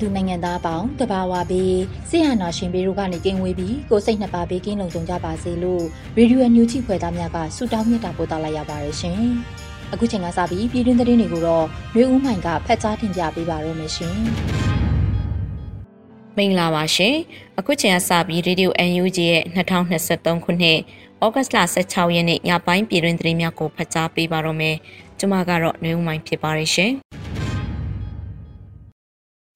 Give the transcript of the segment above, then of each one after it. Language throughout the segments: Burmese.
သူနိုင်ငံသားအပေါင်းတဘာဝပြီးဆရာနာရှင်ပေတို့ကနေကင်းဝေးပြီးကိုစိတ်နှစ်ပါးဘေးကင်းလုံခြုံကြပါစေလို့ရေဒီယိုအန်ယူဂျီဖွယ်သားများကဆုတောင်းမြတ်တာပို့သလိုက်ရပါတယ်ရှင်။အခုချိန်ကစပြီးပြည်တွင်းသတင်းတွေကိုတော့မျိုးဦးမိုင်ကဖတ်ကြားတင်ပြပေးပါရမရှင်။မင်္ဂလာပါရှင်။အခုချိန်ကစပြီးရေဒီယိုအန်ယူဂျီရဲ့2023ခုနှစ်ဩဂတ်လ16ရက်နေ့ညပိုင်းပြည်တွင်းသတင်းများကိုဖတ်ကြားပေးပါရမယ်။ကျွန်မကတော့မျိုးဦးမိုင်ဖြစ်ပါတယ်ရှင်။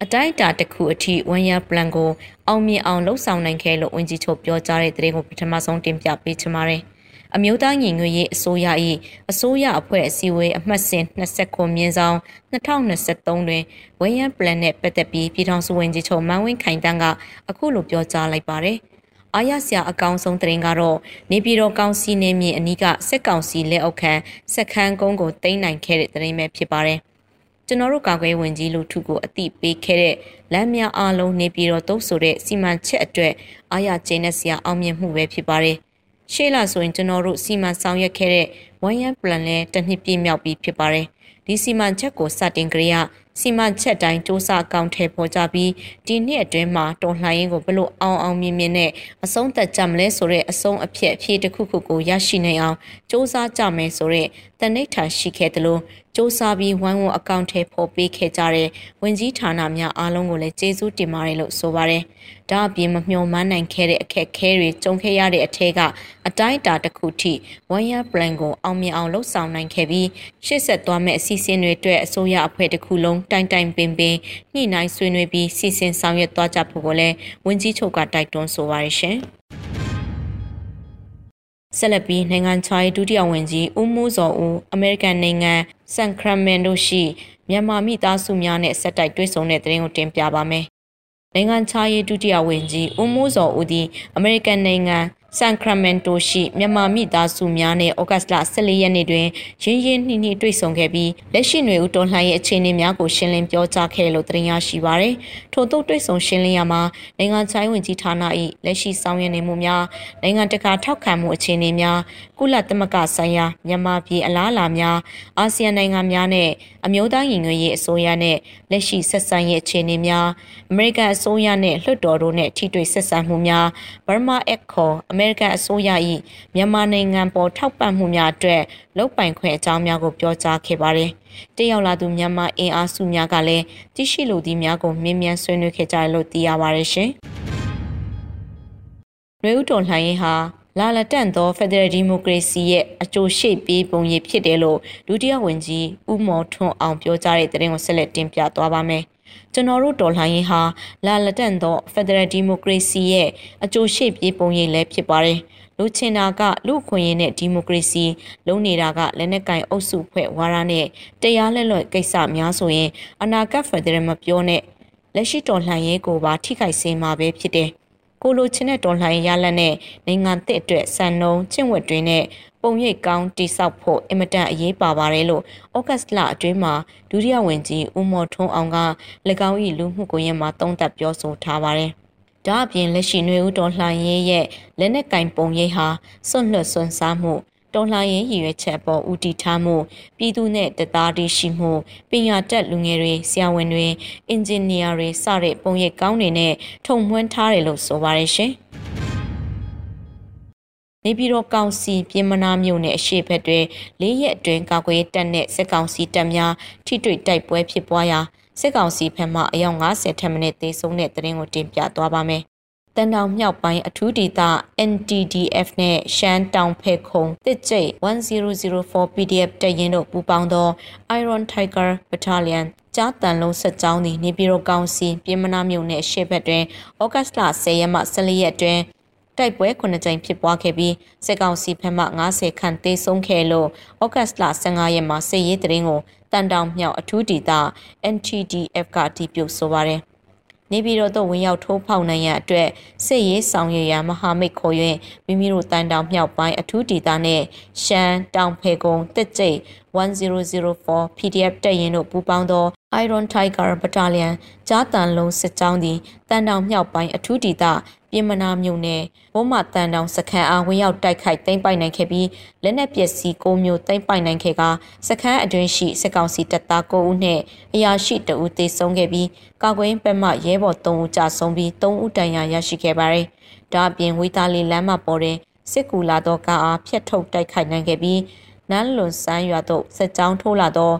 အတိုင်းအတာတစ်ခုအထိဝန်ရပလန်ကိုအောင်မြင်အောင်လှုပ်ဆောင်နိုင်ခဲ့လို့ဝန်ကြီးချုပ်ပြောကြားတဲ့သတင်းကိုပထမဆုံးတင်ပြပေးချင်ပါတယ်။အမျိုးသားညီညွတ်ရေးအစိုးရ၏အစိုးရအဖွဲ့အစည်းအဝေးအမှတ်စဉ်29မြင်းဆောင်2023တွင်ဝန်ရပလန်နဲ့ပတ်သက်ပြီးပြည်ထောင်စုဝန်ကြီးချုပ်မန်းဝင်းခိုင်တန်းကအခုလိုပြောကြားလိုက်ပါတယ်။အားရစရာအကောင်းဆုံးသတင်းကတော့နေပြည်တော်ကောင်စီနေမြေအနီးကစက်ကောင်စီလက်အောက်ခံစက်ခန်းကုန်းကိုတင်နိုင်ခဲ့တဲ့သတင်းပဲဖြစ်ပါတယ်။ ကျွန်တော်တို့ကာကွယ်ဝင်ကြီးလူထုကိုအတိပေးခဲ့တဲ့လမ်းများအားလုံးနေပြည်တော်တုပ်ဆိုတဲ့စီမံချက်အတွက်အားရကျေနပ်စရာအောင်မြင်မှုပဲဖြစ်ပါတယ်။ရှေ့လာဆိုရင်ကျွန်တော်တို့စီမံဆောင်ရွက်ခဲ့တဲ့ one year plan လဲတစ်နှစ်ပြည့်မြောက်ပြီးဖြစ်ပါတယ်။ဒီစီမံချက်ကိုစတင်ကြရစီမံချက်တိုင်းစ조사အကောင့်ထဲပေါ်ကြပြီးဒီနှစ်အတွင်းမှာတော်လှန်ရေးကိုဘလို့အောင်အောင်မြင်မြင်နဲ့အဆုံးသက်ကြမလဲဆိုတဲ့အဆုံးအဖြစ်အဖြစ်တစ်ခုခုကိုရရှိနိုင်အောင်စ조사ကြမယ်ဆိုတဲ့တနိဋ္ဌာရှိခဲ့တယ်လို့စ조사ပြီးဝိုင်းဝန်းအကောင့်ထဲပေါ်ပေးခဲ့ကြတဲ့ဝင်ကြီးဌာနများအားလုံးကိုလည်းကျေးဇူးတင်ပါတယ်လို့ဆိုပါတယ်။ဒါအပြင်မမျှော်မှန်းနိုင်ခဲ့တဲ့အခက်အခဲတွေကြုံခဲ့ရတဲ့အထက်ကအတိုင်းအတာတစ်ခုထိ one year plan ကိုအောင်မြင်အောင်လှုပ်ဆောင်နိုင်ခဲ့ပြီးရှေ့ဆက်သွားမယ့်အစီအစဉ်တွေအတွက်အစိုးရအဖွဲ့တစ်ခုလုံး တိုင်တိုင်ပင်ပင်ညှိနှိုင်းဆွေးနွေးပြီးစီစဉ်ဆောင်ရွက်သွားကြဖို့ကိုလည်းဝန်ကြီးချုပ်ကတိုက်တွန်းဆိုပါရရှင်။ဆက်လက်ပြီးနိုင်ငံခြားရေးဒုတိယဝန်ကြီးဦးမိုးစောဦးအမေရိကန်နိုင်ငံဆန်ခရမန်ဒိုရှိမြန်မာမိသားစုများနဲ့ဆက်တိုက်တွေ့ဆုံတဲ့သတင်းကိုတင်ပြပါမယ်။နိုင်ငံခြားရေးဒုတိယဝန်ကြီးဦးမိုးစောဦးသည်အမေရိကန်နိုင်ငံ ဆန်ခရမန်တိုရှိမြန်မာမိသားစုများနဲ့ဩဂတ်လ14ရက်နေ့တွင်ရင်းရင်းနှီးနှီးတွေ့ဆုံခဲ့ပြီးလက်ရှိຫນွေဦးတော်လှန်ရေးအခြေအနေများကိုရှင်းလင်းပြောကြားခဲ့လို့တင်ရရှိပါရယ်ထို့သို့တွေ့ဆုံရှင်းလင်းရမှာနိုင်ငံခြားရေးဝန်ကြီးဌာန၏လက်ရှိဆောင်ရွက်နေမှုများနိုင်ငံတကာထောက်ခံမှုအခြေအနေများကုလသမဂ္ဂဆိုင်ရာမြန်မာပြည်အလားအလာများအာဆီယံနိုင်ငံများနဲ့အမျိုးသားညီညွတ်ရေးအစိုးရနဲ့လက်ရှိဆက်ဆံရေးအခြေအနေများအမေရိကန်အစိုးရနဲ့လွှတ်တော်တို့နဲ့ထိတွေ့ဆက်ဆံမှုများ Burma Act ခေါ်အမေရိကန်အစိုးရ၏မြန်မာနိုင်ငံပေါ်ထောက်ပံ့မှုများအတွက်လုတ်ပိုင်ခွင့်အကြောင်းများကိုပြောကြားခဲ့ပါတယ်။တရောက်လာသူမြန်မာအင်အားစုများကလည်းတရှိလူသည်များကိုမြင်းမြန်ဆွေးနွေးခဲ့ကြတယ်လို့သိရပါတယ်ရှင်။ရွေးဦးတော်လှန်ရေးဟာလာလတန့်သောဖက်ဒရယ်ဒီမိုကရေစီရဲ့အကျိုးရှိပေးပုံရိပ်ဖြစ်တယ်လို့ဒုတိယဝန်ကြီးဦးမော်ထွန်းအောင်ပြောကြားတဲ့သတင်းကိုဆက်လက်တင်ပြသွားပါမယ်။ ကျွန်တော်တို့တော်လှန်ရေးဟာလာလတန့်သောဖက်ဒရယ်ဒီမိုကရေစီရဲ့အကျိုးရှိပေးပုံရိပ်လည်းဖြစ်ပါတယ်။လူချင်တာကလူခွင့်ရနဲ့ဒီမိုကရေစီလုံးနေတာကလက်နက်ကင်အုပ်စုဖွဲ့ဝါရနဲ့တရားလက်လွတ်ကိစ္စများဆိုရင်အနာဂတ်ဖက်ဒရယ်မပြောနဲ့လက်ရှိတော်လှန်ရေးကိုပါထိခိုက်စေမှာပဲဖြစ်တယ်ကိုလိုချင်တဲ့တော်လှန်ရေးရလတ်နဲ့နိုင်ငံသစ်အတွက်စံနှုံကျင့်ဝတ်တွေနဲ့ ပုံရိပ်ကောင်းတိဆောက်ဖို့အင်မတန်အရေးပါပါတယ်လို့ဩဂတ်စ်လအတွင်းမှာဒုတိယဝန်ကြီးဦးမော်ထွန်းအောင်က၎င်း၏လူမှုကွန်ရက်မှာတုံ့တက်ပြောဆိုထားပါတယ်။ဒါအပြင်လက်ရှိຫນွေဦးတော်လှန်ရေးရဲ့လက်နက်ကင်ပုံရိပ်ဟာစွန့်လွတ်စွန့်စားမှုတော်လှန်ရေးရည်ရွယ်ချက်ပေါ်ဦးတည်ထားမှုပြည်သူနဲ့တသားတည်းရှိမှုပညာတတ်လူငယ်တွေဆရာဝန်တွေအင်ဂျင်နီယာတွေစတဲ့ပုံရိပ်ကောင်းတွေနဲ့ထုံမွှန်းထားတယ်လို့ဆိုပါတယ်ရှင်။ နေပြည်တော်ကောင်စီပြည်မနာမြို့နယ်အရှိဘက်တွင်၄ရက်အတွင်းကာကွယ်တပ်နှင့်စစ်ကောင်စီတပ်များထိတွေ့တိုက်ပွဲဖြစ်ပွားရာစစ်ကောင်စီဘက်မှအယောက်90ထက်မနည်းသေဆုံးတဲ့သတင်းကိုတင်ပြသွားပါမယ်။တန်တောင်မြောက်ပိုင်းအထူးဒေသ NTDF နဲ့ရှမ်းတောင်ဖဲခုံတစ်ကျိတ်1004 PDF တပ်ရင်းတို့ပူးပေါင်းသော Iron Tiger Battalion ကြားတန်လုံးဆက်ကြောင်းသည်နေပြည်တော်ကောင်စီပြည်မနာမြို့နယ်ရှေ့ဘက်တွင်ဩဂတ်လ10ရက်မှ14ရက်အတွင်း တိုက်ပွဲ9ကြိမ်ဖြစ်ပွားခဲ့ပြီးစစ်ကောင်စီဘက်မှ90ခန့်သေဆုံးခဲ့လို့ဩဂတ်လ15ရက်မှာစစ်ရေးတရင်ကိုတန်တောင်မြောက်အထူးဒေသ NTDF ကတည်ပြုဆိုပါတယ်နေပြည်တော်သို့ဝင်ရောက်ထိုးဖောက်နိုင်ရန်အတွက်စစ်ရေးဆောင်ရွက်ရန်မဟာမိတ်ခေါ်၍မိမိတို့တန်တောင်မြောက်ပိုင်းအထူးဒေသနှင့်ရှမ်းတောင်ဖေကုံတက်ကျိတ်1004 PDF တပ်ရင်းတို့ပူးပေါင်းသော Iron Tiger Battalion ကြားတန်လုံးစစ်ကြောင်းသည်တန်တောင်မြောက်ပိုင်းအထူးဒေသ ပြင်မနာမြို့နယ်ဘုံမတန်တောင်စခန်းအားဝင်ရောက်တိုက်ခိုက်သိမ်းပိုက်နိုင်ခဲ့ပြီးလက်နက်ပစ္စည်း၉မျိုးသိမ်းပိုက်နိုင်ခဲ့ကစခန်းအတွင်းရှိစစ်ကောင်စီတပ်သား9ဦးနှင့်အရာရှိ2ဦးသေဆုံးခဲ့ပြီးကာကွယ်ဘက်မှရဲဘော်3ဦးကြာဆုံးပြီး3ဦးတန်ရာရရှိခဲ့ပါတယ်။ဒါအပြင်ဝေတာလီလမ်းမပေါ်တွင်စစ်ကူလာသောကားအားဖျက်ထုတ်တိုက်ခိုက်နိုင်ခဲ့ပြီးနန်းလွန်စန်းရွာသို့စစ်ကြောင်းထိုးလာသော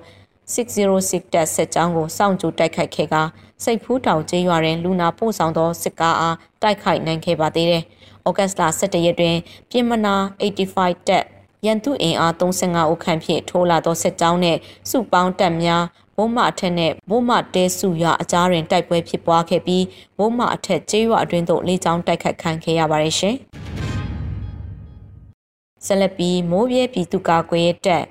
606တပ်စစ်ကြောင်းကိုစောင့်ကြိုတိုက်ခိုက်ခဲ့ကစိတ်ဖူးတောင်ကျေးရွာတွင်လူနာပို့ဆောင်သောစစ်ကားအားတိုက်ခိုက်နိုင်ခဲ့ပါသေးတယ်။ဩဂတ်စ်လ17ရက်တွင်ပြင်မနာ85တပ်ရန်သူအင်အား35ဦးခန့်ဖြင့်ထိုးလာသောစစ်ကြောင်းနှင့်စုပေါင်းတပ်များဘုံမအထက်နှင့်ဘုံမတဲစုရွာအကြားတွင်တိုက်ပွဲဖြစ်ပွားခဲ့ပြီးဘုံမအထက်ကျေးရွာအတွင်းသို့လေကြောင်းတိုက်ခတ်ခံခဲ့ရပါတယ်ရှင်။ဆက်လက်ပြီးမိုးပြဲပြည်သူ့ကာကွယ်တပ်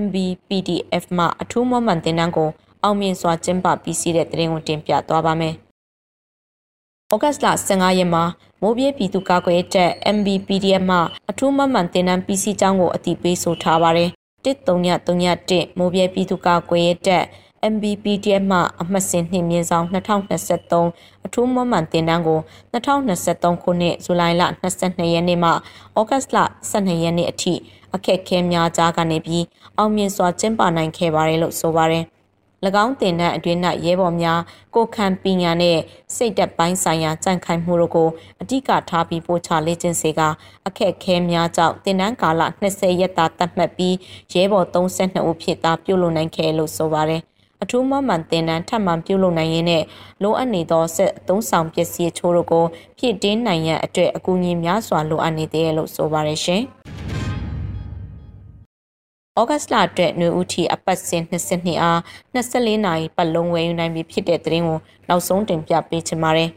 MBPDF မှအထူးမောမှန်တင်နန်းကိုအောင်မြင်စွာကျင်းပပြီးစီးတဲ့တရင်ကိုတင်ပြသွားပါမယ်။ဩဂတ်စ်လ15ရက်မှာမိုးပြဲပြည်သူ့ကာကွယ်တပ် MBPDF မှအထူးမမှန်တင်နန်းပြည်စီကျောင်းကိုအတိပေးဆိုထားပါတယ်။1331မိုးပြဲပြည်သူ့ကာကွယ်တပ် MBPDF မှအမှတ်စဉ်နှင့်မြင်းဆောင်2023အထူးမမှန်တင်တန်းကို2023ခုနှစ်ဇူလိုင်လ22ရက်နေ့မှဩဂတ်လ12ရက်နေ့အထိအခက်ခဲများကြားကနေပြီးအောင်မြင်စွာကျင်းပနိုင်ခဲ့ပါတယ်လို့ဆိုပါတယ်။၎င်းတင်တဲ့အတွင်း၌ရဲဘော်များကိုခံပညာနှင့်စိတ်သက်ပိုင်းဆိုင်ရာကြံ့ခိုင်မှုတို့ကိုအဓိကထားပြီးပို့ချလေ့ကျင့်စေကအခက်ခဲများကြောင့်တင်နန်းကာလ20ရက်တာသတ်မှတ်ပြီးရဲဘော်32ဦးဖြစ်သားပြုလုပ်နိုင်ခဲ့လို့ဆိုပါတယ် အထူးမမှန်တင်တန်းထပ်မံပြုလုပ်နိုင်ရင်းနဲ့လိုအပ်နေသောဆက်အသုံးဆောင်ပစ္စည်းချိုးတို့ကိုဖြည့်တင်းနိုင်ရန်အတွက်အကူအညီများစွာလိုအပ်နေသေးတယ်လို့ဆိုပါတယ်ရှင်။ဩဂတ်လအတွက်နှွေဦးထီအပတ်စဉ်22အား24နာရီပတ်လုံးဝယ်ယူနိုင်ပြီဖြစ်တဲ့သတင်းကိုနောက်ဆုံးတင်ပြပေးချင်ပါတယ်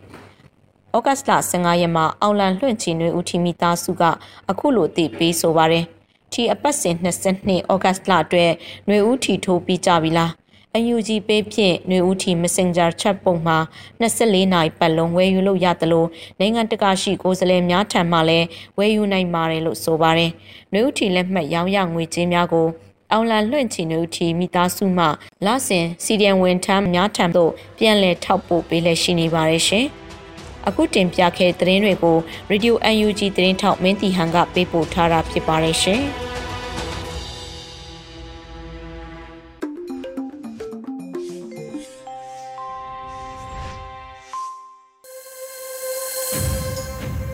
။ဩဂတ်လ15ရက်မှာအောင်လန်လွှင့်ချီနှွေဦးထီမိသားစုကအခုလိုသိပေးဆိုပါတယ်။ထီအပတ်စဉ်22ဩဂတ်လအတွက်နှွေဦးထီထိုးပြီးကြပြီလား။ UNG ပေးဖြင့်နှွေဦးထီ Messenger chat ပုံမှာ24နာရီပတ်လုံးဝယ်ယူလို့ရတယ်လို့နိုင်ငံတကာရှိကိုယ်စားလှယ်များထံမှလည်းဝယ်ယူနိုင်ပါတယ်လို့ဆိုပါတယ်။နှွေဦးထီလက်မှတ်ရောင်းရငွေကြေးများကိုအောင်လန်လွှင့်ချီနှုတ်ထီမိသားစုမှလစဉ်စီဒီယံဝန်ထမ်းများထံသို့ပြန်လည်ထောက်ပို့ပေးလက်ရှိနေပါတယ်ရှင်။အခုတင်ပြခဲ့တဲ့သတင်းတွေကို Radio UNG သတင်းထောက်မင်းတီဟန်ကပေးပို့ထားတာဖြစ်ပါတယ်ရှင်။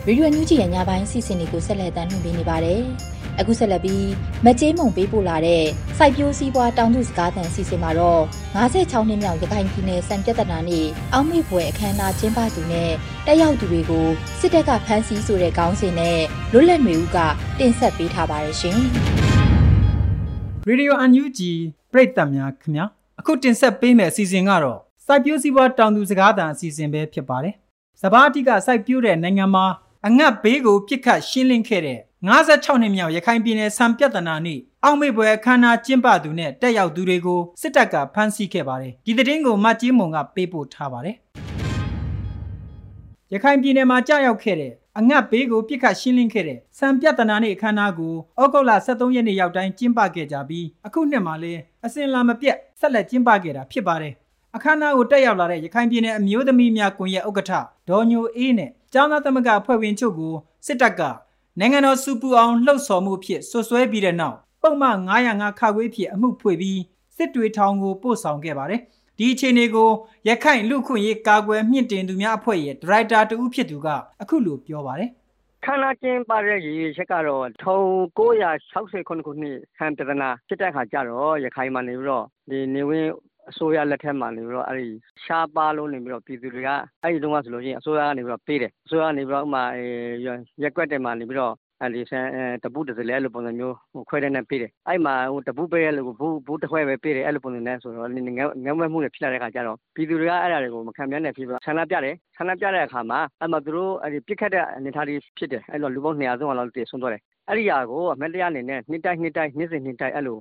ရေဒီယိုညူဂျီရဲ့ညပိုင်းစီစဉ်တွေကိုဆက်လက်တင်ပြနေပါတယ်။အခုဆက်လက်ပြီးမကြေးမုံပေးပို့လာတဲ့စိုက်ပျိုးစည်းပွားတောင်သူစကားသံစီစဉ်မှာတော့56နှစ်မြောက်ရခိုင်ပြည်နယ်စံပြဿနာနဲ့အောက်မေ့ပွဲအခမ်းအနားကျင်းပသူနဲ့တက်ရောက်သူတွေကိုစစ်တပ်ကဖမ်းဆီးဆိုတဲ့ခေါင်းစဉ်နဲ့လွတ်လပ်နေဦးကတင်ဆက်ပေးထားပါတယ်ရှင်။ရေဒီယိုအန်ယူဂျီပရိသတ်များခင်ဗျာအခုတင်ဆက်ပေးမယ့်အစီအစဉ်ကတော့စိုက်ပျိုးစည်းပွားတောင်သူစကားသံအစီအစဉ်ပဲဖြစ်ပါတယ်။စဘာအတိကစိုက်ပျိုးတဲ့နိုင်ငံမှာ အငတ်ဘေးကိုပြစ်ခတ်ရှင်းလင်းခဲ့တဲ့56နှစ်မြောက်ရခိုင်ပြည်နယ်ဆံပြဿနာနေ့အောက်မေ့ပွဲအခမ်းအနားကျင်းပသူနဲ့တက်ရောက်သူတွေကိုစစ်တပ်ကဖမ်းဆီးခဲ့ပါတယ်ဒီသတင်းကိုမတ်ကြီးမုံကပေးပို့ထားပါတယ်ရခိုင်ပြည်နယ်မှာကြာရောက်ခဲ့တဲ့အငတ်ဘေးကိုပြစ်ခတ်ရှင်းလင်းခဲ့တဲ့ဆံပြဿနာနေ့အခမ်းအနားကိုဩဂုတ်လ23ရက်နေ့ရောက်တိုင်းကျင်းပခဲ့ကြပြီးအခုနှစ်မှာလည်းအစဉ်လာမပြတ်ဆက်လက်ကျင်းပခဲ့တာဖြစ်ပါတယ်အခမ်းအနားကိုတက်ရောက်လာတဲ့ရခိုင်ပြည်နယ်အမျိုးသမီးများကွန်ရက်ဥက္ကဋ္ဌဒေါ်ညိုအေးနဲ့ ကျောင်းသားသမဂ္ဂဖွဲ့ဝင်ချုပ်ကိုစစ်တပ်ကနိုင်ငံတော်စုပူအောင်လှုပ်ဆော်မှုဖြစ်ဆွဆွဲပြီးတဲ့နောက်ပုံမှန်905ခါခွေးဖြစ်အမှုဖွေပြီးစစ်တွေထောင်ကိုပို့ဆောင်ခဲ့ပါတယ်။ဒီအခြေအနေကိုရခိုင်လူခွင့်ရေးကာကွယ်မြင့်တင်သူများအဖွဲ့ရဲ့ဒရိုက်တာတဦးဖြစ်သူကအခုလိုပြောပါတယ်။ခန္ဓာကျင်းပတဲ့ရည်ရွယ်ချက်ကတော့1960ခုနှစ်ဆံပြဒနာဖြစ်တဲ့အခါကျတော့ရခိုင်မှာနေပြီးတော့ဒီနေဝင် အစိုးရလက်ထက်မှာနေပြီးတော့အဲ့ဒီရှားပါလို့နေပြီးတော့ပြည်သူတွေကအဲ့ဒီတုန်းကဆိုလို့ရှိရင်အစိုးရကနေပြီးတော့ပေးတယ်အစိုးရကနေပြီးတော့ဥမာရက်ကွက်တယ်မှာနေပြီးတော့အဲ့ဒီဆန်တပူတစလဲအဲ့လိုပုံစံမျိုးဟိုခွဲတဲ့နဲ့ပေးတယ်အဲ့မှာဟိုတပူပေးရလို့ဘူးဘူးတစ်ခွဲပဲပေးတယ်အဲ့လိုပုံစံနဲ့ဆိုတော့ငငမမှုတွေဖြစ်လာတဲ့အခါကျတော့ပြည်သူတွေကအဲ့ဒါတွေကိုမခံမြနဲ့ဖြစ်ပြီးဆန္ဒပြတယ်ဆန္ဒပြတဲ့အခါမှာအဲ့မှာသူတို့အဲ့ဒီပြစ်ခတ်တဲ့အနေထားတွေဖြစ်တယ်အဲ့လိုလူပေါင်း200ကျော်လောက်တည်ဆုံးသွားတယ်အဲ့ဒီဟာကိုအမတ်တရားအနေနဲ့နှစ်တိုင်းနှစ်တိုင်းနှစ်စဉ်နှစ်တိုင်းအဲ့လို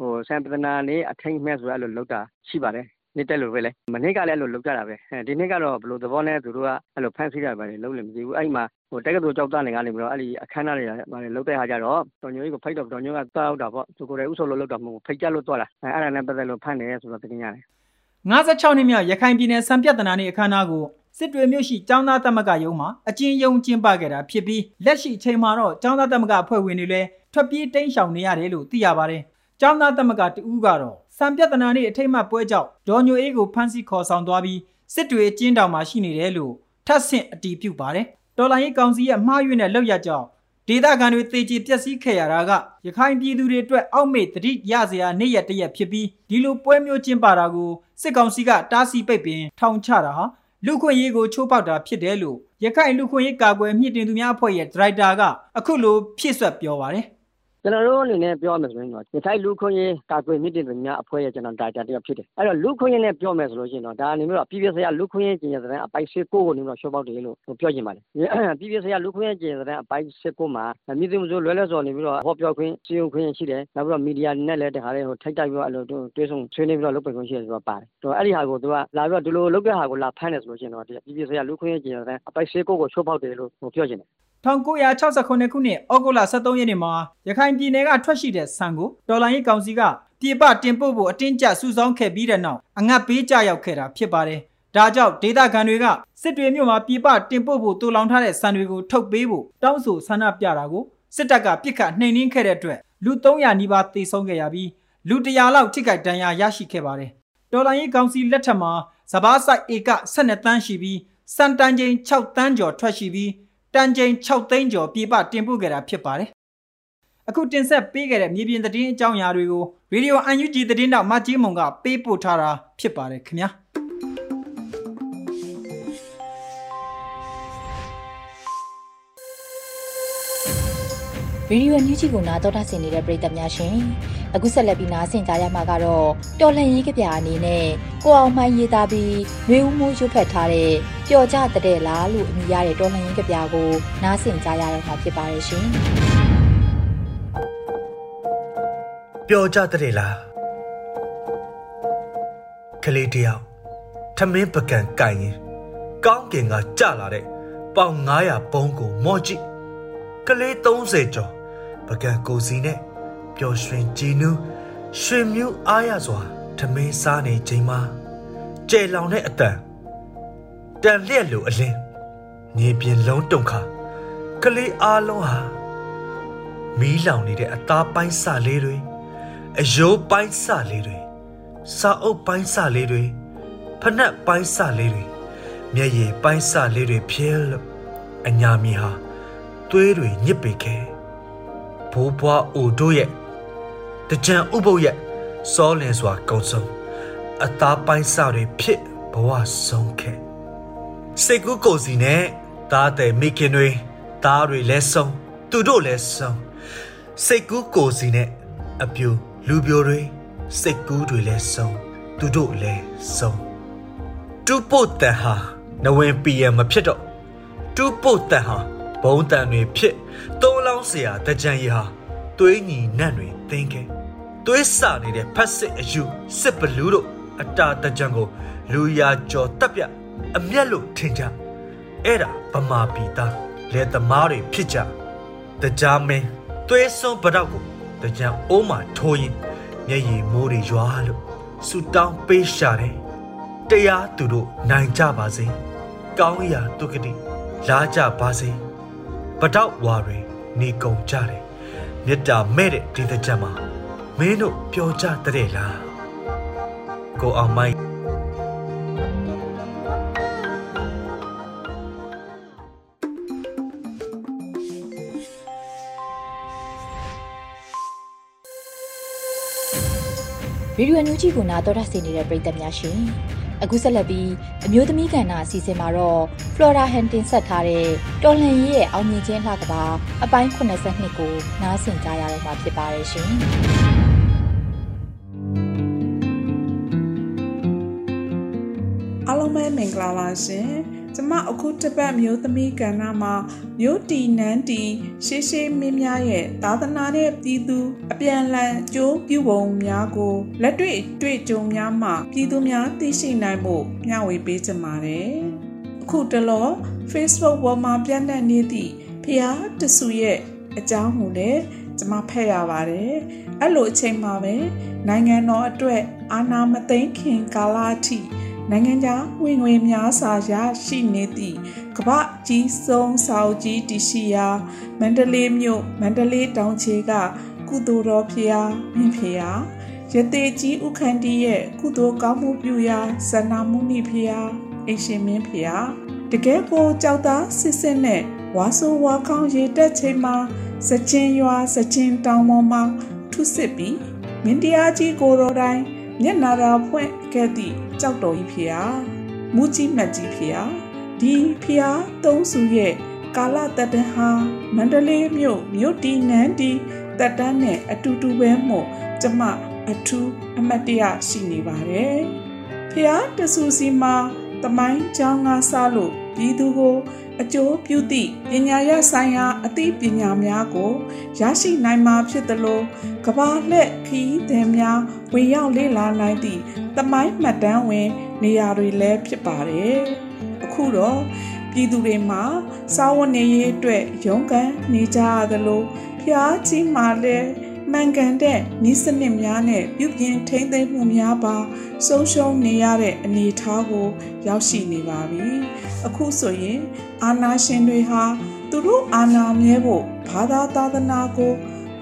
ဟိုဆံပဒနာနေအထိန်မဲ့ဆိုအဲ့လိုလောက်တာရှိပါတယ်နေတက်လို့ပဲလေမနေ့ကလည်းအဲ့လိုလောက်ကြတာပဲဒီနေ့ကတော့ဘလို့သဘောနဲ့သူတို့ကအဲ့လိုဖန်ဆီးတာပဲလုံးလည်းမကြည့်ဘူးအဲ့မှာဟိုတက်ကတူကြောက်သားနေကနေပြီးတော့အဲ့ဒီအခမ်းအနားတွေလောက်တဲ့ဟာကြတော့တော်ညိုကြီးကိုဖိတ်တော့တော်ညိုကတောက်တာပေါ့သူကိုယ်တိုင်ဥဆောင်လို့လောက်တာမဟုတ်ဖိတ်ကြလို့တော့လာအဲ့ဒါနဲ့ပတ်သက်လို့ဖန်တယ်ဆိုတော့တင်ရတယ်56နှစ်မြောက်ရခိုင်ပြည်နယ်စံပြဿနာနေအခမ်းအနားကိုစစ်တွေမြို့ရှိចောင်းသားသမဂ္ဂရုံးမှာအကျဉ်းယုံကျင်းပခဲ့တာဖြစ်ပြီးလက်ရှိအချိန်မှာတော့ចောင်းသားသမဂ္ဂအဖွဲ့ဝင်တွေလည်းထွက်ပြေးတိမ်းရှောင်နေရတယ်လို့သိရပါတယ်။ ចောင်းသားသမဂ္ဂတဦးကတော့စံပြဿနာနေအထိတ်မှပွဲကြောင့်ဒေါ်ညိုအေးကိုဖမ်းဆီးခေါ်ဆောင်သွားပြီးစစ်တွေအကျဉ်းတောင်မှာရှိနေတယ်လို့ထပ်ဆင့်အတည်ပြုပါတယ်။တော်လိုင်းရေးကောင်စီရဲ့မှားယွင်းတဲ့လောက်ရကြောင်းဒေသခံတွေတေချီပျက်စီးခဲ့ရတာကရခိုင်ပြည်သူတွေအတွက်အောက်မေ့တတိရစရာနေ့ရက်တရက်ဖြစ်ပြီးဒီလိုပွဲမျိုးကျင်းပတာကိုစစ်ကောင်စီကတားဆီးပိတ်ပင်ထောင်ချတာဟာလူခွင့်ရေးကိုချိုးဖောက်တာဖြစ်တယ်လို့ရခိုင်လူခွင့်ရေးကာကွယ်မြင့်တင်သူများအဖွဲ့ရဲ့ဒါရိုက်တာကအခုလိုဖြည့်ဆွတ်ပြောပါတယ်။ ကျွန်တော်တို့အနေနဲ့ ပြောမယ်ဆိုရင်တော့ ရခိုင်လူခွင့်ရေး ကာကွယ်မြင့်တင်သူများအဖွဲ့ရဲ့ကျွန်တော်ဒါတာ တယောက်ဖြစ်တယ် အဲ့တော့ လူခွင့်ရေးနဲ့ ပြောမယ်ဆိုလို့ရှိရင်တော့ ဒါအနေနဲ့တော့ပြည်ပြဆရာ လူခွင့်ရေးကျင်ရတဲ့အပိုက်စစ်ကိုကိုနေတော့ရှော့ပေါက်တယ်လို့ ပြောချင်ပါတယ်ပြည်ပြဆရာ လူခွင့်ရေးကျင်ရတဲ့အပိုက်စစ်ကိုမှာမြင့်တင်မှုဆို လွယ်လွယ်စော်နေပြီးတော့ဟောပြောခွင့်စီယုံခွင့်ရှိတယ် နောက်ပြီးတော့ မီဒီယာနဲ့လည်း တခါလေးဟိုထိုက်တိုက်ပြီးတော့အဲ့လိုတွဲဆုံဆွေးနွေးပြီးတော့ လုပ်ပိုင်ခွင့်ရှိတယ်ဆိုတော့ပါတယ်တော့အဲ့ဒီဟာကို သူက လာပြီးတော့ ဒီလိုလုပ်တဲ့ဟာကို လာဖမ်းတယ်ဆိုလို့ရှိရင်တော့ပြည်ပြဆရာ လူခွင့်ရေးကျင်ရတဲ့အပိုက်စစ်ကိုကိုရှော့ပေါက်တယ်လို့ ပြောချင်တယ် 1969ခုနှစ်ဩဂုတ်လ23ရက်နေ့မှာရခိုင်ပြည်နယ်ကထွက်ရှိတဲ့ဆန်ကိုတော်လိုင်းရေးကောင်စီကပြည်ပတင်ပို့ဖို့အတင်းကျပ်စုဆောင်းခဲ့ပြီးတဲ့နောက်အငတ်ပေးကြရောက်ခဲ့တာဖြစ်ပါတယ်။ဒါကြောင့်ဒေသခံတွေကစစ်တွေမြို့မှာပြည်ပတင်ပို့ဖို့တူလောင်ထားတဲ့ဆန်တွေကိုထုတ်ပေးဖို့တောင်းဆိုဆန္ဒပြတာကိုစစ်တပ်ကပြစ်ခတ်နှိမ်နင်းခဲ့တဲ့အတွက်လူ300နီးပါးသေဆုံးခဲ့ရပြီးလူ100လောက်ထိခိုက်ဒဏ်ရာရရှိခဲ့ပါတယ်။တော်လိုင်းရေးကောင်စီလက်ထက်မှာစဘာဆိုင်ဧက12တန်းရှိပြီးစံတန်ချိန်6တန်းကျော်ထွက်ရှိပြီး တန်ချိန်6သိန်းကျော်ပြပတင်ပို့ခဲ့တာဖြစ်ပါတယ်။အခုတင်ဆက်ပေးခဲ့တဲ့မြေပြင်သတင်းအကြောင်းအရာတွေကိုရေဒီယို UNG သတင်းတောက်မကြီးမုံကပေးပို့ထားတာဖြစ်ပါတယ်ခင်ဗျာ။ ရေဒီယိုအန်ယူဂျီကိုနားတော်တာဆင်နေတဲ့ပရိသတ်များရှင်အခုဆက်လက်ပြီးနားဆင်ကြရမှာကတော့တော်လှန်ရေးကြပြအနေနဲ့ကိုအောင်မိုင်းရေးသားပြီးရွေဦးမိုးရွတ်ဖက်ထားတဲ့ပျော်ကြတဲ့လားလို့အမည်ရတဲ့တော်လှန်ရေးကြပြကိုနားဆင်ကြရတော့မှာဖြစ်ပါရဲ့ရှင်ပျော်ကြတဲ့လားကလေးတယောက်ထမင်းပကံကင်ရင်ကောင်းကင်ကကြလာတဲ့ပေါင်900ပုံးကိုမော့ကြည့်ကလေး30ကျော် ပကံကိုစီနဲ့ပျော်ရွှင်ကြည်နူးရွှင်မြူးအားရစွာထမင်းစားနေချိန်မှာကျဲလောင်တဲ့အတန်တန်လျက်လိုအလင်းမြေပြင်လုံးတုံခါကလေးအားလုံးဟာမီးလောင်နေတဲ့အသားပိုင်းစလေးတွေအယိုးပိုင်းစလေးတွေစာအုပ်ပိုင်းစလေးတွေဖနက်ပိုင်းစလေးတွေမျက်ရည်ပိုင်းစလေးတွေဖြဲလို့အညာမီဟာသွေးတွေညစ်ပေခဲ့ ဘိုးဘွားအိုတို့ရဲ့တကြံဥပုပ်ရဲ့စောလင်စွာကုံဆုံးအသားပိုင်းစတွေဖြစ်ဘဝဆုံးခဲ့စိတ်ကူးကိုစီနဲ့တားတဲ့မိခင်တွေတားတွေလဲဆုံးသူတို့လဲဆုံးစိတ်ကူးကိုစီနဲ့အပြူလူပြိုတွေစိတ်ကူးတွေလဲဆုံးသူတို့လဲဆုံးတူပုတ်တန်ဟာနဝင်ပီယံမဖြစ်တော့တူပုတ်တန်ဟာဘုံတန်တွေဖြစ်သုံးလော င်းเสียတကြံရီဟာသွေးညီနတ်တွေသင်ခဲသွေးစနေတဲ့ဖက်စစ်အယူစစ်ဘလူးတို့အတာတကြံကိုလူရာကျော်တက်ပြအမျက်လို့ထင်ကြအဲ့ဒါဗမာပြည်သားလက်သမားတွေဖြစ်ကြတကြားမင်းသွေးစွန်းပတော့ကိုတကြံအိုးမှထိုးရင်မျက်ရည်မိုးတွေရွာလို့ဆူတောင်းပေးရှာတယ်တရားသူတို့နိုင်ကြပါစေကောင်းရာတုကတိလာကြပါစေပတောက်ဝါတွေ နေကုန်ကြတယ်မေတ္တာမဲ့တဲ့ဒေသချက်မှာမင်းတို့ပျော်ကြတဲ့လားကိုအောင်မိုက်ဗီဒီယိုအသစ်ကိုနားတော်ရဆင်နေတဲ့ပရိသတ်များရှင် အခုဆက်လက်ပြီးအမျိုးသမီးကဏ္ဍအစီအစဉ်မှာတော့ Flora Han တင်ဆက်ထားတဲ့တော်လှန်ရေးရဲ့အောင်မြင်ခြင်းလှကပါအပိုင်း82ကိုနားဆင်ကြရတော့မှာဖြစ်ပါတယ်ရှင်အားလုံးပဲမင်္ဂလာပါရှင် ကျမအခုတပတ်မျိုးသမီးကဏ္ဍမှာမျိုးတီနန်းတီရှေးရှေးမင်းများရဲ့သာသနာနဲ့ပြည်သူအပြန်လန်ကြိုးပြုပုံများကိုလက်တွေ့တွေ့ကြုံများမှပြည်သူများသိရှိနိုင်ဖို့မျှဝေပေးကြပါတယ်အခုတလော Facebook ပေါ်မှာပြန့်နှံ့နေသည့်ဖျားတဆူရဲ့အကြောင်းကိုလည်းကျမဖတ်ရပါတယ်အဲ့လိုအချိန်မှာပဲနိုင်ငံတော်အတွက်အာဏာမသိမ်းခင်ကာလအထိ နိုင်ငံခြားဝင်ငွေများစွာရရှိနေသည့်ကမ္ဘာကြီးဆုံးစာအုပ်ကြီးတရှိရာမန္တလေးမြို့မန္တလေးတောင်ခြေကကုသိုလ်တော်ဖျားမင်းဖျားရသေးကြီးဥခန္တီရဲ့ကုသိုလ်ကောင်းမှုပြုရာဇဏမုနိဖျားအိရှင်မင်းဖျားတကယ်ကိုကြောက်သားစစ်စစ်နဲ့ဝါဆိုဝါခေါင်းရေတက်ချိန်မှာစကြင်ရွာစကြင်တောင်ပေါ်မှာထုစစ်ပြီးမင်းတရားကြီးကိုတော်တိုင်း မျက်နာရာဖွင့်ခဲ့သည့်ကြောက်တော်ကြီးဖျားမူကြီးမတ်ကြီးဖျားဒီဖျားသုံးစုရဲ့ကာလတတဟာမန္တလေးမြို့မြို့တီနန်းတီတက်တန်းနဲ့အတူတူပဲမို့ကျမအထူးအမတ်တရရှိနေပါတယ်ဖျားတဆူစီမှာတမိုင်းချောင်းငါစားလို့ ပြည်သူကို အကျိုးပြုသည့်ပညာရဆိုင်ရာအသိပညာများကိုရရှိနိုင်မှာဖြစ်သလိုကဘာလက်ခီးသည်များဝင်ရောက်လေ့လာနိုင်သည့်တမိုင်းမှတ်တမ်းဝင် နေရာတွေလည်းဖြစ်ပါတယ်။အခုတော့ပြည်သူတွေမှာစာဝတ်နေရေးအတွက်ရုန်းကန်နေကြရသလိုဖျားကြီးမှလည်း မှန်ကန်တဲ့ဤစနစ်များနဲ့ပြုပြင်ထိန်းသိမ်းမှုများပါဆုံးရှုံးနေရတဲ့အနေအထားကို ရောက်ရှိနေပါပြီ။အခုဆိုရင် အာနာရှင်တွေဟာသူတို့အာနာမြဲဖို့ဘာသာသာသနာကို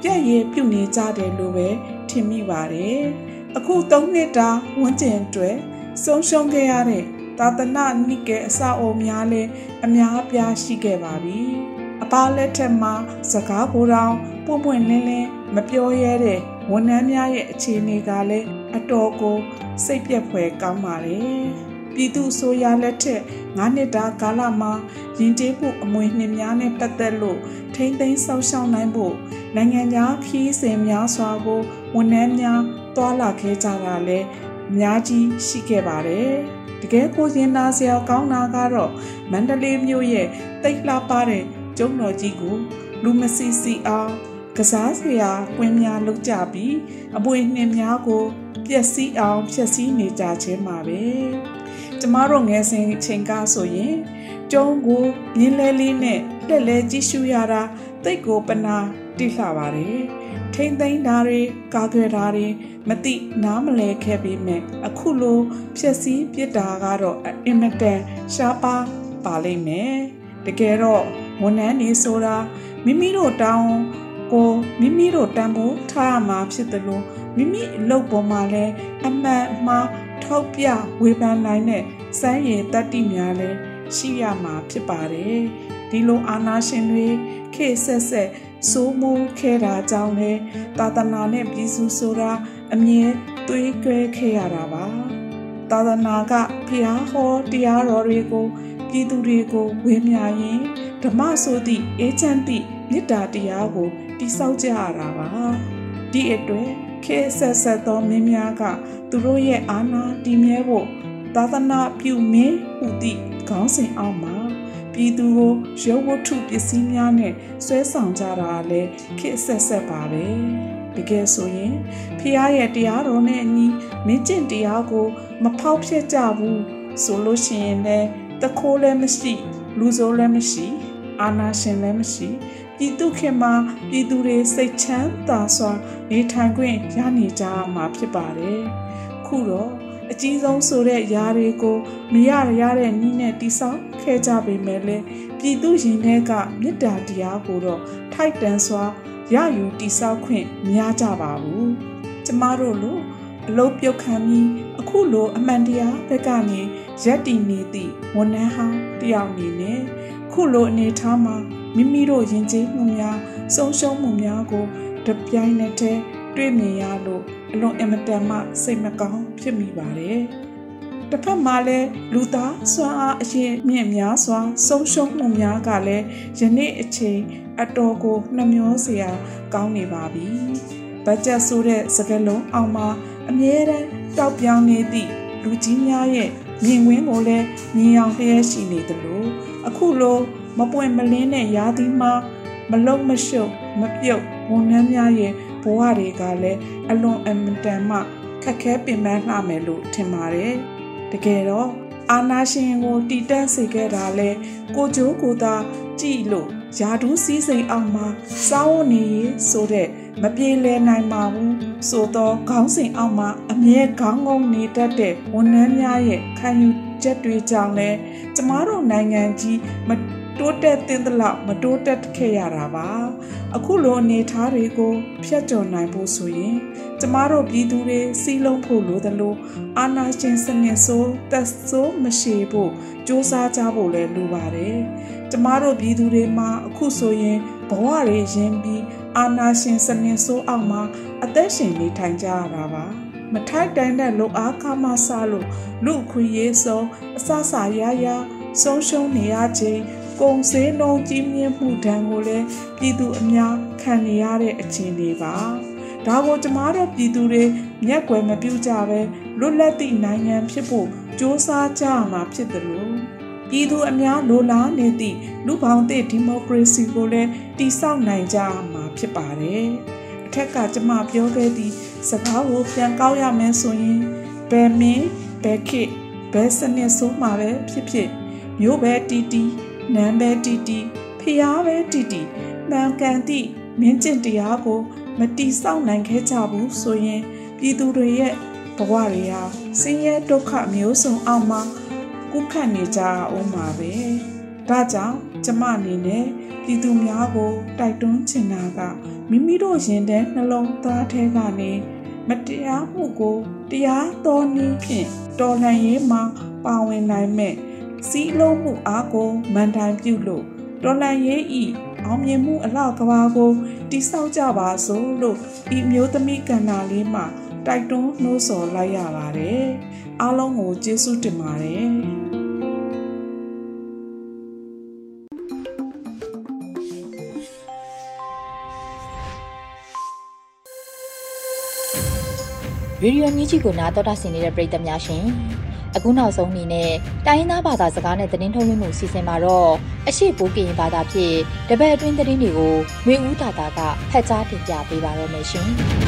ပြည့်ရည်ပြုနေကြတယ်လို့ပဲထင်မိပါတယ်။အခု၃နှစ်တာဝန်းကျင်အတွက်ဆုံးရှုံးခဲ့ရတဲ့သာသနာနိကေအစအုံများလည်းအများအပြားရှိခဲ့ပါပြီ။ အပါလက်ထက်မှာစကားကိုယ်တော်ပွင့်ပွင့်လင်းလင်းမပြောရဲတဲ့ဝန်ထမ်းများရဲ့အခြေအနေကလည်းအတော်ကိုစိတ်ပြက်ဖွယ်ကောင်းပါတယ်။ပြည်သူဆိုရလက်ထက်9နှစ်တာကာလမှာယဉ်ကျေးမှုအမွေနှင်များနဲ့ပတ်သက်လို့ထိမ့်သိမ်းဆောက်ရှောက်နိုင်ဖို့နိုင်ငံသားခီးစဉ်များစွာကိုဝန်ထမ်းများတွာလာခဲ့ကြတာလည်းအများကြီးရှိခဲ့ပါတယ်။တကယ်ကိုရင်နာစရာကောင်းတာကတော့မန္တလေးမြို့ရဲ့တိတ်လှပတဲ့ ကျုံတော်ကြီးကိုလူမစီစီအောင်ကစားစရာကွင်းများလုပ်ကြပြီးအပွေနှင်းများကိုပျက်စီးအောင်ဖျက်ဆီးနေကြခြင်းပါပဲကျမတို့ငယ်စဉ်ချိန်ကဆိုရင်ကျုံးကိုမြင်းလဲလေးနဲ့တက်လဲကြည့်ရှုရတာတိတ်ကိုပနာတိလှပါတယ်ထိမ့်သိမ်းတာတွေကာကွယ်တာတွေမတိနားမလဲခဲ့ပေမဲ့အခုလိုဖြက်စီးပြစ်တာကတော့အင်မတန်ရှားပါပါလိမ့်မယ်တကယ်တော့ ဝန်ထမ်းနေဆိုတာမိမိတို့တောင်းကိုမိမိတို့တန်ဖိုးထားရမှာဖြစ်တယ်လို့မိမိအလုပ်ပေါ်မှာလည်းအမှန်မှားထောက်ပြဝေဖန်နိုင်တဲ့စမ်းရည်တတ္တိများလည်းရှိရမှာဖြစ်ပါတယ်ဒီလိုအာနာရှင်တွေခေဆက်ဆက်စိုးမိုးခဲ့တာကြောင့်လေသာသနာနဲ့ပြည်စုဆိုတာအမြဲသွေးကြွဲခဲ့ရတာပါသာသနာကဖျားဟောတရားတော်တွေကိုပြည်သူတွေကိုဝေမျှရင် ဓမ္မဆိုသည့်အေချမ်းသည့်မေတ္တာတရားကိုတိဆောက်ကြရတာပါဒီအတွက်ခေဆက်ဆက်သောမင်းများကသူတို့ရဲ့အာဏာတည်မြဲဖို့သာသနာပြုမင်းဟူသည့်ခေါင်းစဉ်အောက်မှာပြည်သူကိုရုပ်ဝတ္ထုပစ္စည်းများနဲ့ဆွဲဆောင်ကြတာလည်းခေဆက်ဆက်ပါပဲတကယ်ဆိုရင်ဖះရဲ့တရားတော်နဲ့အညီမင်းကျင့်တရားကို မဖောက်ဖျက်ကြဘူးဆိုလို့ရှိရင်လည်းတခိုးလည်းမရှိလူဆိုးလည်းမရှိ အာနာရှင်လည်းမရှိပြည်သူခင်မှာပြည်သူတွေစိတ်ချမ်းသာစွာနေထိုင်ခွင့်ရနေကြမှာဖြစ်ပါတယ်။ခုတော့အကြီးဆုံးဆိုတဲ့ຢာတွေကိုမရရတဲ့နည်းနဲ့တိဆောက်ခဲ့ကြပေမဲ့လည်းပြည်သူရင်ထဲကမေတ္တာတရားကိုတော့ထိုက်တန်စွာရယူတိဆောက်ခွင့်မရကြပါဘူး။ကျမတို့လိုအလုတ်ပြုတ်ခံပြီးအခုလိုအမှန်တရားဘက်ကနေရက်တည်နေသည့်ဝန်ထမ်းဟောင်းတယောက်အနေနဲ့ ခုလိုအနေထားမှာမိမိတို့ယဉ်ကျေးမှုများဆုံးရှုံးမှုများကိုတပြိုင်နက်တည်းတွေ့မြင်ရလို့အလွန်အင်မတန်မှစိတ်မကောင်းဖြစ်မိပါတယ်တစ်ဖက်မှာလည်းလူသားစွမ်းအားအရင်မြင့်များစွာဆုံးရှုံးမှုများကလည်းယနေ့အချိန်အတော်ကိုနှမျောစရာကောင်းနေပါပြီ။ဘတ်ဂျက်ဆိုတဲ့စကားလုံးအောက်မှာအမြဲတမ်းတောက်ပြောင်းနေသည့်လူကြီးများရဲ့မြင်ကွင်းကိုလည်းမြင်အောင်လျက်ရှိနေသလို အခုလိုမပွင့်မလင်းတဲ့ရာသီမှာမလုံးမရှုပ်မပြုတ်ဝန်ထမ်းများရဲ့ဘဝတွေကလည်းအလွန်အမတန်မှခက်ခဲပင်ပန်းလှမယ်လို့ထင်ပါတယ်။တကယ်တော့အာနာရှင်ကိုတီတန့်စေခဲ့တာလဲကိုကျိုးကိုသာကြည်လို့ယာဒူးစည်းစိမ်အောင်မှာစောင်းနေဆိုတဲ့မပြေလည်နိုင်ပါဘူးဆိုတော့ခေါင်းစဉ်အောက်မှာအမြဲခေါင်းငုံနေတတ်တဲ့ဝန်ထမ်းများရဲ့ခံယူ ချက်တွေကြောင့်လဲကျမတို့နိုင်ငံကြီးမတိုးတက်သင့်သလောက်မတိုးတက်ခဲ့ရတာပါအခုလိုအနေထားတွေကိုဖျက်ကျော်နိုင်ဖို့ဆိုရင်ကျမတို့ပြည်သူတွေစီးလုံးဖို့လိုသလိုအာဏာရှင်စနစ်ဆိုးသက်ဆိုးမရှိဖို့စ조사ကြဖို့လည်းလိုပါတယ်ကျမတို့ပြည်သူတွေမှာအခုဆိုရင်ဘဝတွေရင်းပြီးအာဏာရှင်စနစ်ဆိုးအောက်မှာအသက်ရှင်နေထိုင်ကြရတာပါ မထိုက်တန်တဲ့လုံအားခမဆလို့လူခွေရေးဆုံးအဆဆရရဆုံးရှုံးနေရခြင်းကုန်စည်နှုန်းကြီးမြင့်မှုဒဏ်ကိုလည်းပြည်သူအများခံနေရတဲ့အခြေအနေပါဒါကိုကျမတို့ပြည်သူတွေမျက်ကွယ်မပြုကြပဲလွတ်လပ်သည့်နိုင်ငံဖြစ်ဖို့စ조사ကြရမှာဖြစ်တယ်လို့ပြည်သူအများလိုလားနေသည့်လူပေါင်းသည့်ဒီမိုကရေစီကိုလည်းတည်ဆောက်နိုင်ကြမှာဖြစ်ပါတယ်အထက်ကကျမပြောခဲ့သည့် စကားကိုပြန်ကောက်ရမယ်ဆိုရင်ဘယ်မင်းဘယ်ခေဘယ်စနစ်ဆိုးမှာပဲဖြစ်ဖြစ်မျိုးပဲတီတီနန်းပဲတီတီဖျားပဲတီတီမှန်ကန်သည့်မင်းကျင့်တရားကို မတီဆောက်နိုင်ခဲ့ကြဘူးဆိုရင်ပြည်သူတွေရဲ့ဘဝတွေဟာဆင်းရဲဒုက္ခမျိုးစုံအောက်မှာကုခတ်နေကြအောင်ပါပဲဒါကြောင့်ကျမအနေနဲ့ ပြည်သူများကိုတိုက်တွန်းချင်တာကမိမိတို့ရင်ထဲနှလုံးသားထဲကနေမတရားမှုကိုတရားတော်နည်းဖြင့်တော်လှန်ရေးမှာပါဝင်နိုင်မဲ့စီးလုံးမှုအားကိုမန်တိုင်ပြုလို့တော်လန်ရေးဤအောင်မြင်မှုအလောက်ကဘာကိုတိဆောက်ကြပါစို့လို့ဤမျိုးသမီးကန္နာလေးမှာတိုက်တွန်းနှိုးဆော်လိုက်ရပါတယ်အားလုံးကိုကျေးဇူးတင်ပါတယ် ရေဒီယိုမြကြီးကိုနားတော်တာဆင်နေတဲ့ပရိသတ်များရှင်အခုနောက်ဆုံးအနေနဲ့တိုင်းရင်းသားဘာသာစကားနဲ့သတင်းထုတ်လွှင့်မှုစီစဉ်မှာတော့အရှိပိုးကရင်ဘာသာဖြင့်တပတ်အတွင်းသတင်းတွေကိုမျိုးဦးတာတာကဖတ်ကြားတင်ပြပေးပါရမရှင်။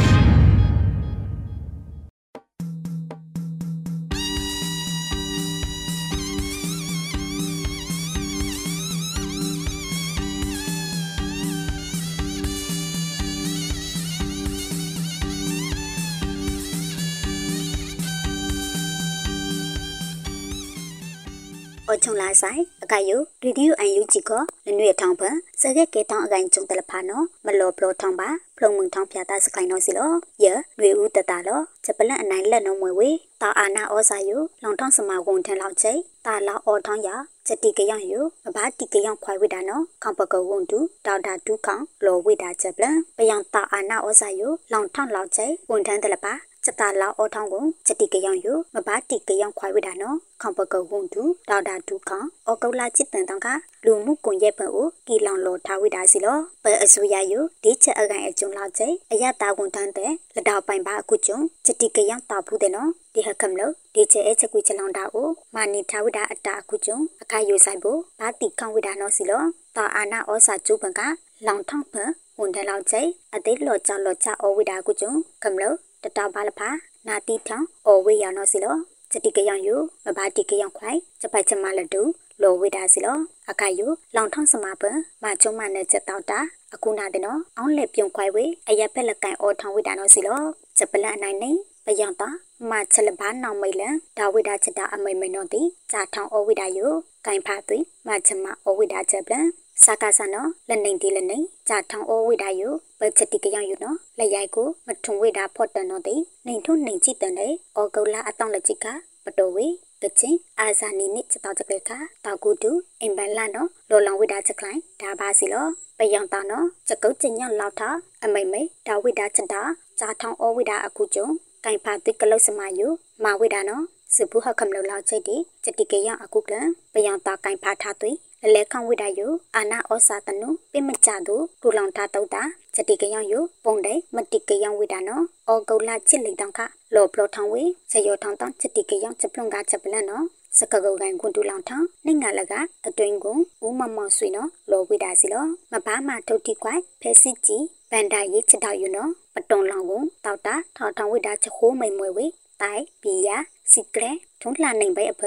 အချုံလာဆိုင်အကယိုရီဒီယိုအန်ယူဂျီကိုလနွေထောင်ပစကက်ကဲတောင်းအကိုင်ကျုံတလဖာနော်မလောပလောထောင်ပါဖလုံမှုထောင်ဖြာတာစကိုင်နော်စီလောယနွေဦးတတလောချက်ပလန့်အနိုင်လက်နော်မွေဝေတာအာနာဩစာယိုလောင်ထောင်းစမဝန်ထန်လောက်ချိတာလာအော်ထောင်းရချက်တီကရယိုအဘာတီကရခွိုင်ဝိဒါနော်ခေါပကဝွန်တူဒေါက်တာဒူးခေါလောဝိဒါချက်ပလန့်ပယံတာအာနာဩစာယိုလောင်ထောင်းလောက်ချိဝန်ထန်တလပါ စတာလာအောထောင်းကိုချက်တိကယောင်ယမဘာတိကယောင်ခွိုင်ဝိဒါနော်ခေါပကဝွန်တူဒေါက်တာဒူးခေါအောကုလာချစ်တန်တောင်းကလူမှုကွန်ရက်ပံကိုကီလောင်လောထားဝိဒါစီလောပအဆူရယဒီချက်အကန်အကျုံလောက်ချေအယတာဝန်တန်းတဲ့လက်တော်ပိုင်ပါအခုကျုံချက်တိကယောင်တာဘူးတဲ့နော်ဒီဟကမ်လောဒီချက်အချက်ကွေချလောင်တာကိုမာနီထားဝိဒါအတာအခုကျုံအခါယူဆိုင်ဖို့ဘာတိခေါဝိဒါနော်စီလောတာအာနာဩစာကျုပ်ပံကလောင်ထောင်းဖန်ဝန်တယ်လောက်ချေအသိလောချလောချဩဝိဒါအခုကျုံကမ်လော တတဘာလဖာနာတိထောင်အော်ဝေရနောစီလောစတိကယံယုမဘာတိကယံခွိုင်စပိုက်ချမလတူလောဝေဒါစီလောအခါယုလောင်ထောင်းစမပမချုံမနဲ့ချက်တောက်တာအခုနာတဲ့နော်အောင်းလက်ပြုံခွိုင်ဝေအရက်ဖက်လက်ကန်အော်ထောင်းဝေဒါနောစီလောစပလန်နိုင်နေပယံတာမချက်လဘာနောင်မိလန်ဒါဝိဒါချက်တာအမိမနောတိဂျာထောင်းအော်ဝိဒါယုကင်ဖာသွေမချမအော်ဝိဒါချက်ပလန် စကားစနောလက်နေတီလက်နေဂျာထောင်းအိုဝိဒါယုပချက်တိကယောင်ယုနော်လက်ရိုက်ကိုမထုံဝိဒါဖော့တန်တော့တိနေထုံနေကြည့်တန်တဲ့အော်ကုလာအတောင်လက်ချစ်ကပတော်ဝေတချင်းအာဇာနီနစ်ချတောက်ကလေးခတောက်ကူတူအင်ဘန်လာနော်လောလောင်ဝိဒါချက်ခိုင်ဒါပါစီလောပယံတာနော်ချက်ကုတ်ချင်ညလောက်တာအမိမိဒါဝိဒါချက်တာဂျာထောင်းအဝိဒါအခုကျုံကင်ဖာတိကလုတ်စမယုမာဝိဒါနော်စပုဟကမလောလောက်ချိတ်တီချက်တိကရအခုကလပယံတာကင်ဖာထားသွေ လလဲခေါဝိဒါယုအာနာဩစာတနုပိမကြသူဒူလောင်တာတုတ်တာချက်တိကရယုပုံတေမတိကရဝိဒါနော်ဩဂုတ်လာချစ်လိတောင်ခလောပလောထောင်းဝေစယောထောင်းတောင်းချက်တိကရချက်ပလုံကချက်ပလန်နော်စကကုတ်ကန်ကွန်တူလောင်ထောင်းနေငါလကအတွင်းကွန်ဦးမမောင်ဆွေနော်လောဝိဒါစီလောမဘာမထုတ်တိကွိုင်ဖဲစစ်ကြီးဗန်ဒာရေးချက်တော်ယူနော်ပတုံလောင်ကွန်တောက်တာထောင်းထောင်းဝိဒါချက်ခိုးမိန်မွေဝေတိုင်ပီယာစီကလဲထုံးလှနိုင်ပဲအဖ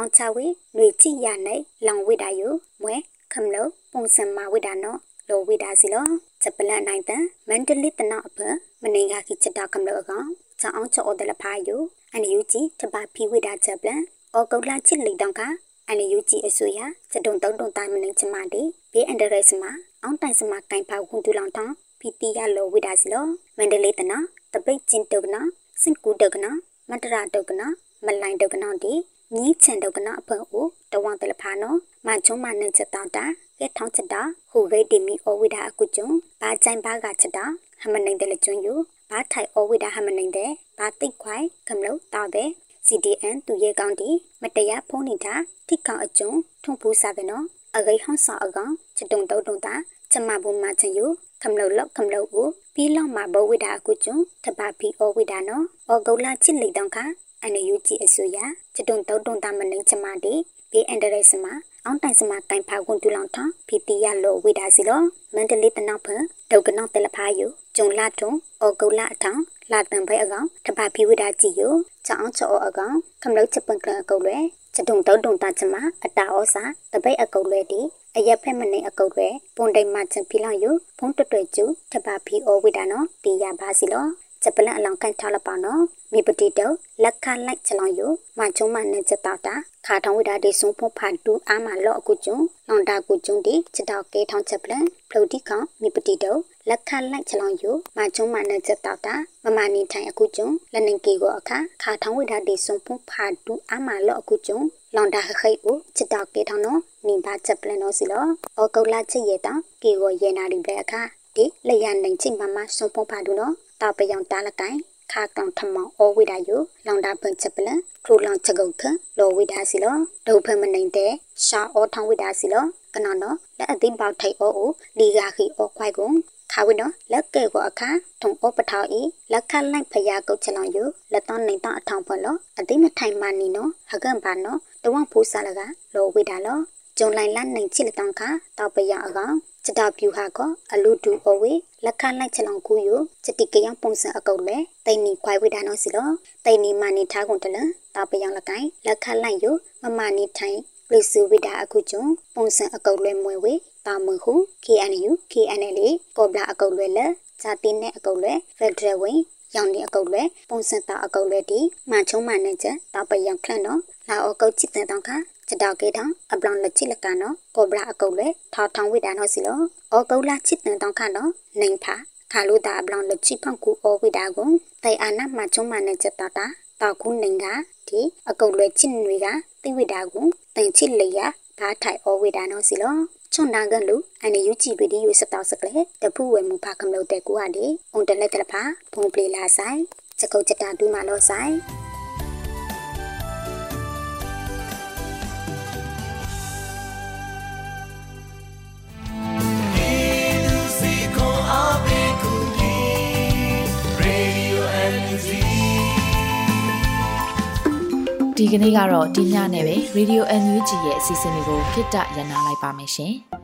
အောင်ချဝေຫນွေချိရနိုင်လောင်ဝိဒါယူမွဲခမလို့ပုံစံမဝိဒါနော်လိုဝိဒါစီလောချက်ပလန်နိုင်တန်မန္တလေးတနော့အဖမနေကခိချက်တော်ကမလို့အကောင်ချောင်းအောင်ချောဒလဖာယူအန်ယူကြီးတပါဖီဝိဒါချက်ပလန်အော်ကုတ်လာချစ်လိတောင်ကအန်ယူကြီးအစိုးရစတုံတုံတုံတိုင်းမနေချမတီဘေးအန်ဒရစ်မှာအောင်တိုင်စမှာကင်ဖာဝန်တူလောင်ထောင်းပီတီရလိုဝိဒါစီလောမန္တလေးတနော့တပိတ်ချင်းတုကနောစင်ကူတုကနောမတရာတုကနောမလိုင်းတုကနောတီ မြင်းချန်တုကနောအဖေအိုတဝံတလဖာနောမချုံမနချက်တောင်းတာကဲထောင်းချက်တာဟူဂိတ်တီမီအဝိဒါအကုကျုံဘာချိုင်ဘာကချက်တာဟမနိုင်တယ်လကျွန်းယူဘာထိုင်အဝိဒါဟမနိုင်တယ်ဘာတိတ်ခွိုင်ကမလို့တောက်တယ် CDN သူရဲကောင်းတီမတရားဖုံးနေတာထိကောင်အကျုံထုံဖူးစားပဲနော်အဂိဟောင်းဆောအကောင်ချတုံတုံတုံတာချမဘုံမချင်ယူခမလို့လောက်ခမလို့ကိုပြီးလောက်မှာဘဝိဒါအကုကျုံတပါပီအဝိဒါနော်ဩဂုလာချစ်လိတောင်ခ အန်ယူကြည့်အစိုးရချတုံတုံတုံတာမနှင်းချမတီဘေးအန်ဒရစ်စမှာအောင်တိုင်စမှာတိုင်ဖာကွန်တူလောင်ထဖီတီရလိုဝိဒါစီလောမန္တလေးတနောက်ဖဒုတ်ကနောက်တယ်လဖာယူဂျုံလာတုံဩဂုလာအထောင်လာတန်ဘဲအကောင်တပါဖီဝိဒါကြည့်ယူချောင်းချောအကောင်ခမလို့ချက်ပန်ကလအကုတ်လွဲချတုံတုံတုံတာချမအတာဩစာတပိတ်အကုတ်လွဲတီအရက်ဖက်မနေအကုတ်လွဲပုံတိတ်မချင်ဖီလောက်ယူဖုံးတွတ်တွဲကျူတပါဖီဩဝိဒါနော်တီရပါစီလော ချက်ပလန်အလောင်းကန်ထားလပါနော်မိပတိတောလက်ခလိုက်ချလောင်ယမချုံမနဲ့ချက်တာတာခါထောင်းဝိဒါဒီဆုံဖဖာတူအာမလော့အခုကျုံလောင်တာကူကျုံဒီချက်တော့ကဲထောင်းချက်ပလန်ဖလုတ်တိကောင်မိပတိတောလက်ခလိုက်ချလောင်ယမချုံမနဲ့ချက်တာတာမမနီထိုင်အခုကျုံလက်နေကေကိုအခါခါထောင်းဝိဒါဒီဆုံဖဖာတူအာမလော့အခုကျုံလောင်တာခခိတ်ကိုချက်တော့ကဲထောင်းနော်နိဘာချက်ပလန်နော်စီလောအော်ကုတ်လာချက်ရတာကေကိုရေနာဒီပဲအခါဒီလက်ရနိုင်ချိမမဆုံဖဖာတူနော် တောက်ပယောင်တားလကိုင်ခါကောင်ထမောအဝိဒါယလောင်တာပန်ချက်ပလန်ခရူလောင်ချက်ကုတ်ခလောဝိဒါစီလောဒုဖမနေတဲ့ရှာအောထောင်းဝိဒါစီလောကနောနောလက်အသိပေါထိုက်အောအိုလီဂါခီအောခွိုက်ကုံခါဝိနောလက်ကဲကိုအခါထုံအောပထောက်ဤလက်ခလိုက်ဖယာကုတ်ချလောင်ယလက်တော့နေတော့အထောင်ဖလောအသိမထိုင်မနီနောဟကန်ပါနောတဝဖူးစားလကလောဝိဒါလောဂျုံလိုက်လနိုင်ချစ်လတောင်ခါတောက်ပရအကောင် ချတာပြူဟာကအလူတူအဝေလက်ခလိုက်ချလောင်ကူယချတိကယံပုံစံအကုတ်လေတိန်နီခွိုင်ဝိဒါနောစီလောတိန်နီမနီထားကုန်တလတောက်ပယံလကိုင်လက်ခလိုက်ယမမနီထိုင်ပလစ်စုဝိဒါအခုကျုံပုံစံအကုတ်လွဲမွေဝေတာမွေဟု KNU KNL ကောဘလာအကုတ်လွဲလက်ဇာတိနဲ့အကုတ်လွဲဖက်ဒရယ်ဝင် ရောင်နေအကုတ်လွဲပုံစံတာအကုတ်လွဲဒီမချုံမနဲ့ချက်တောက်ပယံခလန့်တော့လာအကုတ်ချစ်တဲ့တောင်ခါချတောက်ကေတောင်အပလောင်လက်ချစ်လကနော်ကောဘလာအကုတ်လေထောက်ထောင်ဝိဒါနော်စီလောအောကုတ်လာချစ်တဲ့တောင်ခနော်နိုင်ဖာခါလို့တာအပလောင်လက်ချစ်ဖောက်ကူအောဝိဒါကိုတိုင်အာနာမချုံမနဲ့ချက်တာတာတောက်ခုနိုင်ကဒီအကုတ်လွဲချစ်တွေကသိဝိဒါကိုတိုင်ချစ်လေရဘာထိုင်အောဝိဒါနော်စီလော ချွန်နာကလူအနေယူကြည့်ပြီးဒီယူစတောက်စကလေတဖူဝဲမူဖာကမလို့တဲ့ကူဟာဒီအုံတလက်တလဖာဘုံပလီလာဆိုင်ချက်ကုတ်ချက်တာဒူးမလို့ဆိုင်ဒီကနေ့ကတော့ဒီညနဲ့ပဲ Radio NUG ရဲ့အစီအစဉ်လေးကိုခਿੱတရနာလိုက်ပါမယ်ရှင်။